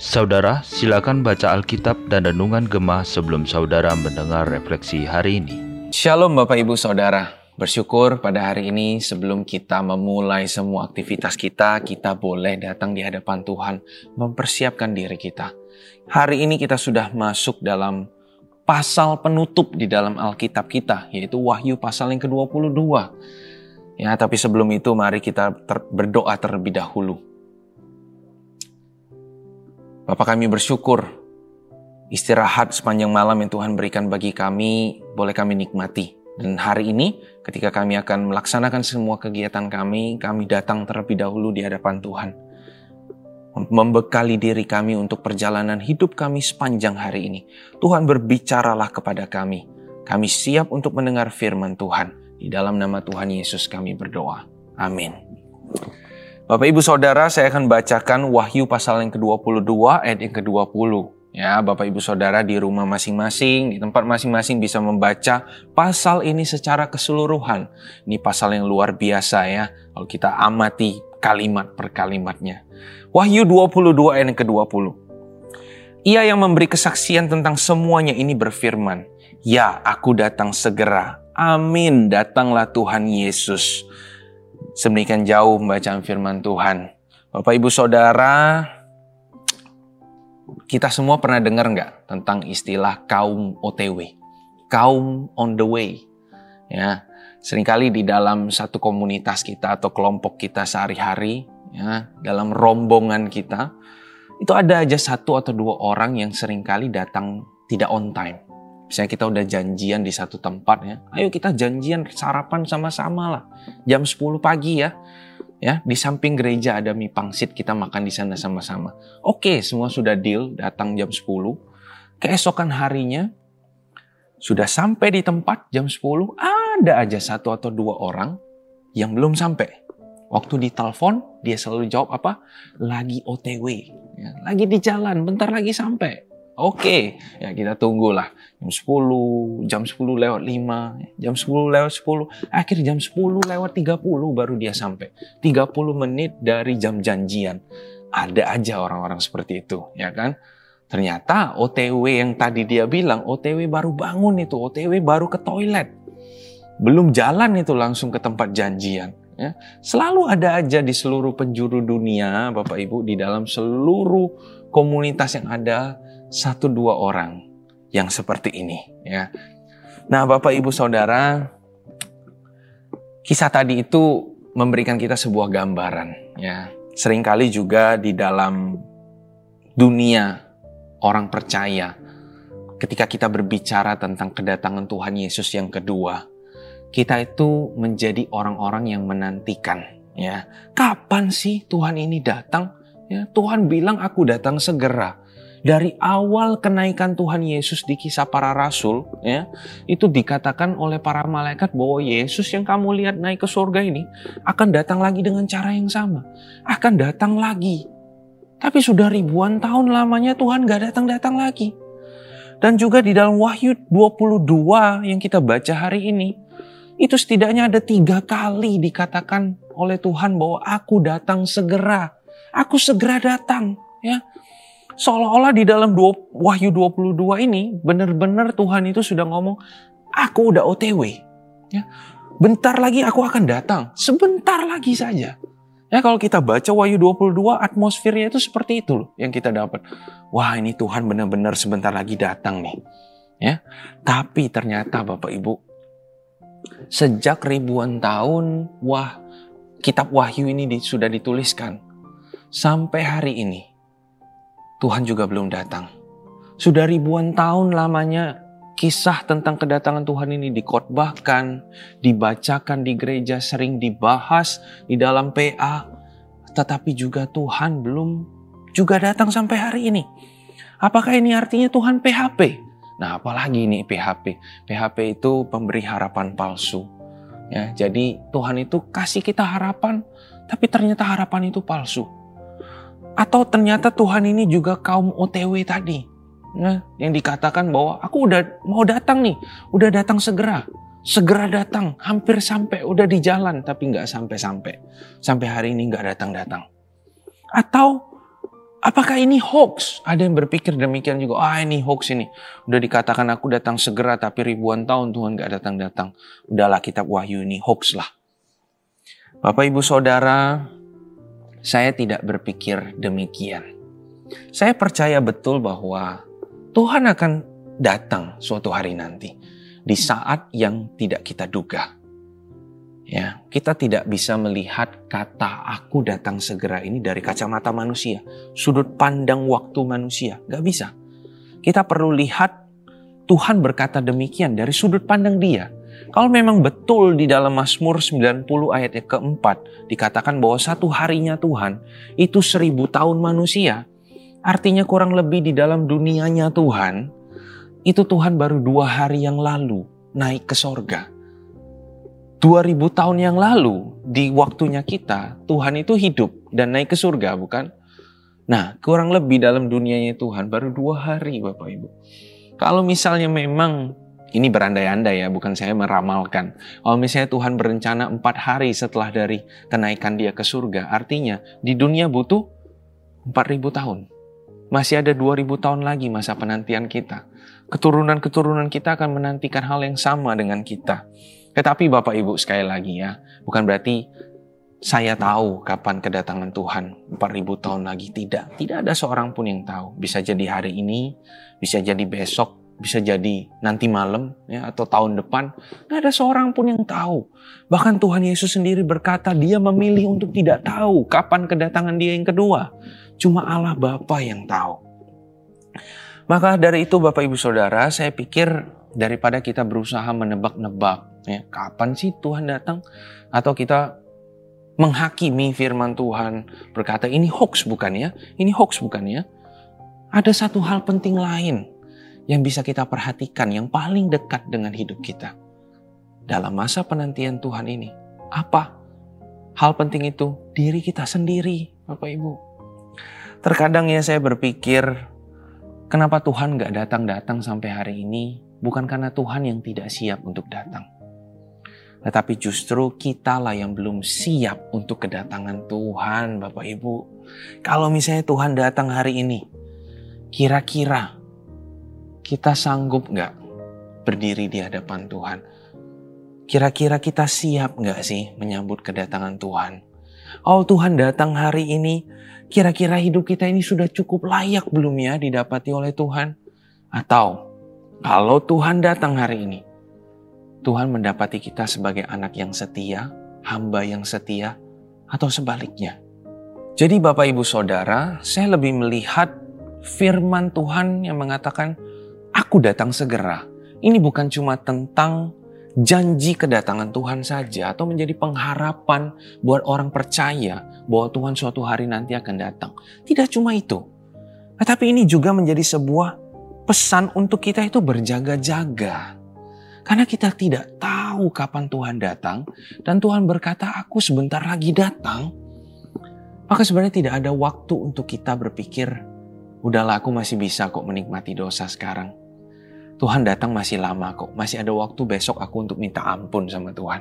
Saudara, silakan baca Alkitab dan Renungan Gemah sebelum saudara mendengar refleksi hari ini. Shalom Bapak Ibu Saudara. Bersyukur pada hari ini sebelum kita memulai semua aktivitas kita, kita boleh datang di hadapan Tuhan, mempersiapkan diri kita. Hari ini kita sudah masuk dalam pasal penutup di dalam Alkitab kita, yaitu Wahyu pasal yang ke-22. Ya, tapi sebelum itu mari kita ter berdoa terlebih dahulu. Bapak kami bersyukur istirahat sepanjang malam yang Tuhan berikan bagi kami boleh kami nikmati. Dan hari ini ketika kami akan melaksanakan semua kegiatan kami, kami datang terlebih dahulu di hadapan Tuhan. Membekali diri kami untuk perjalanan hidup kami sepanjang hari ini. Tuhan berbicaralah kepada kami. Kami siap untuk mendengar firman Tuhan. Di dalam nama Tuhan Yesus kami berdoa. Amin. Bapak Ibu Saudara, saya akan bacakan Wahyu pasal yang ke-22 ayat yang ke-20. Ya, Bapak Ibu Saudara di rumah masing-masing, di tempat masing-masing bisa membaca pasal ini secara keseluruhan. Ini pasal yang luar biasa ya, kalau kita amati kalimat per kalimatnya. Wahyu 22 ayat yang ke-20. Ia yang memberi kesaksian tentang semuanya ini berfirman, Ya, aku datang segera. Amin, datanglah Tuhan Yesus. Sedemikian jauh membacaan firman Tuhan. Bapak Ibu Saudara, kita semua pernah dengar nggak tentang istilah kaum OTW, kaum on the way, ya. Seringkali di dalam satu komunitas kita atau kelompok kita sehari-hari, ya, dalam rombongan kita, itu ada aja satu atau dua orang yang sering kali datang tidak on time. Misalnya kita udah janjian di satu tempat ya, ayo kita janjian sarapan sama-sama lah, jam 10 pagi ya ya di samping gereja ada mie pangsit kita makan di sana sama-sama. Oke, semua sudah deal, datang jam 10. Keesokan harinya sudah sampai di tempat jam 10, ada aja satu atau dua orang yang belum sampai. Waktu ditelepon, dia selalu jawab apa? Lagi OTW. Ya, lagi di jalan, bentar lagi sampai. Oke, ya kita tunggulah. Jam 10, jam 10 lewat 5, jam 10 lewat 10, akhir jam 10 lewat 30 baru dia sampai. 30 menit dari jam janjian. Ada aja orang-orang seperti itu, ya kan? Ternyata OTW yang tadi dia bilang, OTW baru bangun itu, OTW baru ke toilet. Belum jalan itu langsung ke tempat janjian. Ya. Selalu ada aja di seluruh penjuru dunia, Bapak Ibu, di dalam seluruh komunitas yang ada, satu dua orang yang seperti ini ya. Nah, Bapak Ibu Saudara, kisah tadi itu memberikan kita sebuah gambaran ya. Seringkali juga di dalam dunia orang percaya ketika kita berbicara tentang kedatangan Tuhan Yesus yang kedua, kita itu menjadi orang-orang yang menantikan ya. Kapan sih Tuhan ini datang? Ya, Tuhan bilang aku datang segera dari awal kenaikan Tuhan Yesus di kisah para rasul, ya, itu dikatakan oleh para malaikat bahwa Yesus yang kamu lihat naik ke surga ini akan datang lagi dengan cara yang sama. Akan datang lagi. Tapi sudah ribuan tahun lamanya Tuhan gak datang-datang lagi. Dan juga di dalam Wahyu 22 yang kita baca hari ini, itu setidaknya ada tiga kali dikatakan oleh Tuhan bahwa aku datang segera. Aku segera datang. Ya, seolah-olah di dalam Wahyu 22 ini benar-benar Tuhan itu sudah ngomong, aku udah OTW. Ya. Bentar lagi aku akan datang. Sebentar lagi saja. Ya kalau kita baca Wahyu 22 atmosfernya itu seperti itu loh yang kita dapat. Wah ini Tuhan benar-benar sebentar lagi datang nih. Ya. Tapi ternyata Bapak Ibu sejak ribuan tahun wah kitab Wahyu ini sudah dituliskan sampai hari ini Tuhan juga belum datang. Sudah ribuan tahun lamanya kisah tentang kedatangan Tuhan ini dikotbahkan, dibacakan di gereja, sering dibahas di dalam PA, tetapi juga Tuhan belum juga datang sampai hari ini. Apakah ini artinya Tuhan PHP? Nah, apalagi ini PHP? PHP itu pemberi harapan palsu. Ya, jadi Tuhan itu kasih kita harapan, tapi ternyata harapan itu palsu. Atau ternyata Tuhan ini juga kaum OTW tadi. Nah, yang dikatakan bahwa aku udah mau datang nih, udah datang segera. segera datang, hampir sampai, udah di jalan, tapi nggak sampai-sampai. Sampai hari ini nggak datang-datang. Atau apakah ini hoax? Ada yang berpikir demikian juga, ah ini hoax ini. Udah dikatakan aku datang segera, tapi ribuan tahun Tuhan nggak datang-datang. Udahlah kitab Wahyu ini hoax lah. Bapak ibu saudara, saya tidak berpikir demikian. Saya percaya betul bahwa Tuhan akan datang suatu hari nanti di saat yang tidak kita duga. Ya, kita tidak bisa melihat kata aku datang segera ini dari kacamata manusia, sudut pandang waktu manusia, Gak bisa. Kita perlu lihat Tuhan berkata demikian dari sudut pandang dia. Kalau memang betul di dalam Mazmur 90 ayat yang keempat dikatakan bahwa satu harinya Tuhan itu seribu tahun manusia, artinya kurang lebih di dalam dunianya Tuhan itu Tuhan baru dua hari yang lalu naik ke sorga. Dua ribu tahun yang lalu di waktunya kita, Tuhan itu hidup dan naik ke surga bukan? Nah kurang lebih dalam dunianya Tuhan baru dua hari Bapak Ibu. Kalau misalnya memang ini berandai-andai ya, bukan saya meramalkan. Kalau misalnya Tuhan berencana empat hari setelah dari kenaikan dia ke surga, artinya di dunia butuh empat ribu tahun. Masih ada dua ribu tahun lagi masa penantian kita keturunan-keturunan kita akan menantikan hal yang sama dengan kita. Tetapi Bapak Ibu sekali lagi ya, bukan berarti saya tahu kapan kedatangan Tuhan 4000 tahun lagi. Tidak, tidak ada seorang pun yang tahu. Bisa jadi hari ini, bisa jadi besok, bisa jadi nanti malam ya atau tahun depan. Tidak ada seorang pun yang tahu. Bahkan Tuhan Yesus sendiri berkata dia memilih untuk tidak tahu kapan kedatangan dia yang kedua. Cuma Allah Bapa yang tahu. Maka dari itu Bapak Ibu Saudara, saya pikir daripada kita berusaha menebak-nebak ya, kapan sih Tuhan datang atau kita menghakimi firman Tuhan berkata ini hoax bukan ya? Ini hoax bukan ya? Ada satu hal penting lain yang bisa kita perhatikan yang paling dekat dengan hidup kita. Dalam masa penantian Tuhan ini, apa? Hal penting itu diri kita sendiri, Bapak Ibu. Terkadang ya saya berpikir Kenapa Tuhan gak datang-datang sampai hari ini? Bukan karena Tuhan yang tidak siap untuk datang. Tetapi justru kitalah yang belum siap untuk kedatangan Tuhan, Bapak Ibu. Kalau misalnya Tuhan datang hari ini, kira-kira kita sanggup gak berdiri di hadapan Tuhan? Kira-kira kita siap gak sih menyambut kedatangan Tuhan? Oh Tuhan datang hari ini, Kira-kira hidup kita ini sudah cukup layak belum ya didapati oleh Tuhan? Atau kalau Tuhan datang hari ini, Tuhan mendapati kita sebagai anak yang setia, hamba yang setia, atau sebaliknya. Jadi Bapak Ibu Saudara, saya lebih melihat firman Tuhan yang mengatakan, aku datang segera. Ini bukan cuma tentang janji kedatangan Tuhan saja atau menjadi pengharapan buat orang percaya bahwa Tuhan suatu hari nanti akan datang. Tidak cuma itu. Tetapi ini juga menjadi sebuah pesan untuk kita itu berjaga-jaga. Karena kita tidak tahu kapan Tuhan datang dan Tuhan berkata aku sebentar lagi datang. Maka sebenarnya tidak ada waktu untuk kita berpikir, udahlah aku masih bisa kok menikmati dosa sekarang Tuhan datang masih lama kok, masih ada waktu besok aku untuk minta ampun sama Tuhan.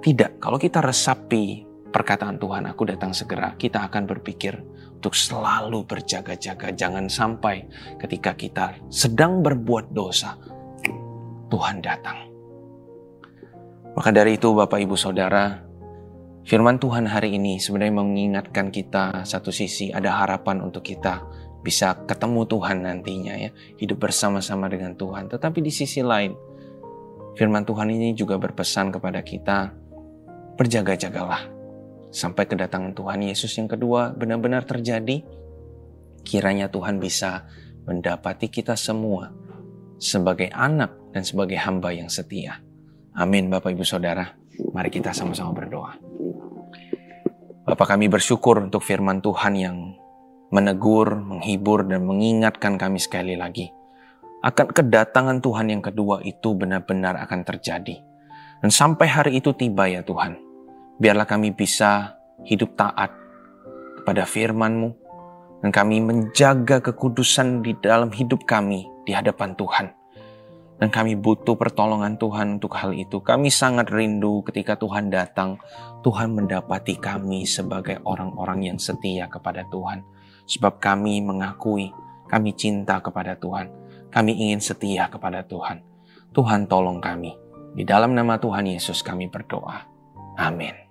Tidak, kalau kita resapi perkataan Tuhan, aku datang segera, kita akan berpikir untuk selalu berjaga-jaga. Jangan sampai ketika kita sedang berbuat dosa, Tuhan datang. Maka dari itu Bapak Ibu Saudara, firman Tuhan hari ini sebenarnya mengingatkan kita satu sisi ada harapan untuk kita bisa ketemu Tuhan nantinya ya, hidup bersama-sama dengan Tuhan. Tetapi di sisi lain, firman Tuhan ini juga berpesan kepada kita, berjaga-jagalah sampai kedatangan Tuhan Yesus yang kedua benar-benar terjadi. Kiranya Tuhan bisa mendapati kita semua sebagai anak dan sebagai hamba yang setia. Amin Bapak Ibu Saudara. Mari kita sama-sama berdoa. Bapak kami bersyukur untuk firman Tuhan yang menegur, menghibur, dan mengingatkan kami sekali lagi akan kedatangan Tuhan yang kedua itu benar-benar akan terjadi. Dan sampai hari itu tiba ya Tuhan, biarlah kami bisa hidup taat kepada firman-Mu, dan kami menjaga kekudusan di dalam hidup kami di hadapan Tuhan. Dan kami butuh pertolongan Tuhan untuk hal itu. Kami sangat rindu ketika Tuhan datang, Tuhan mendapati kami sebagai orang-orang yang setia kepada Tuhan. Sebab kami mengakui kami cinta kepada Tuhan. Kami ingin setia kepada Tuhan. Tuhan tolong kami. Di dalam nama Tuhan Yesus kami berdoa. Amin.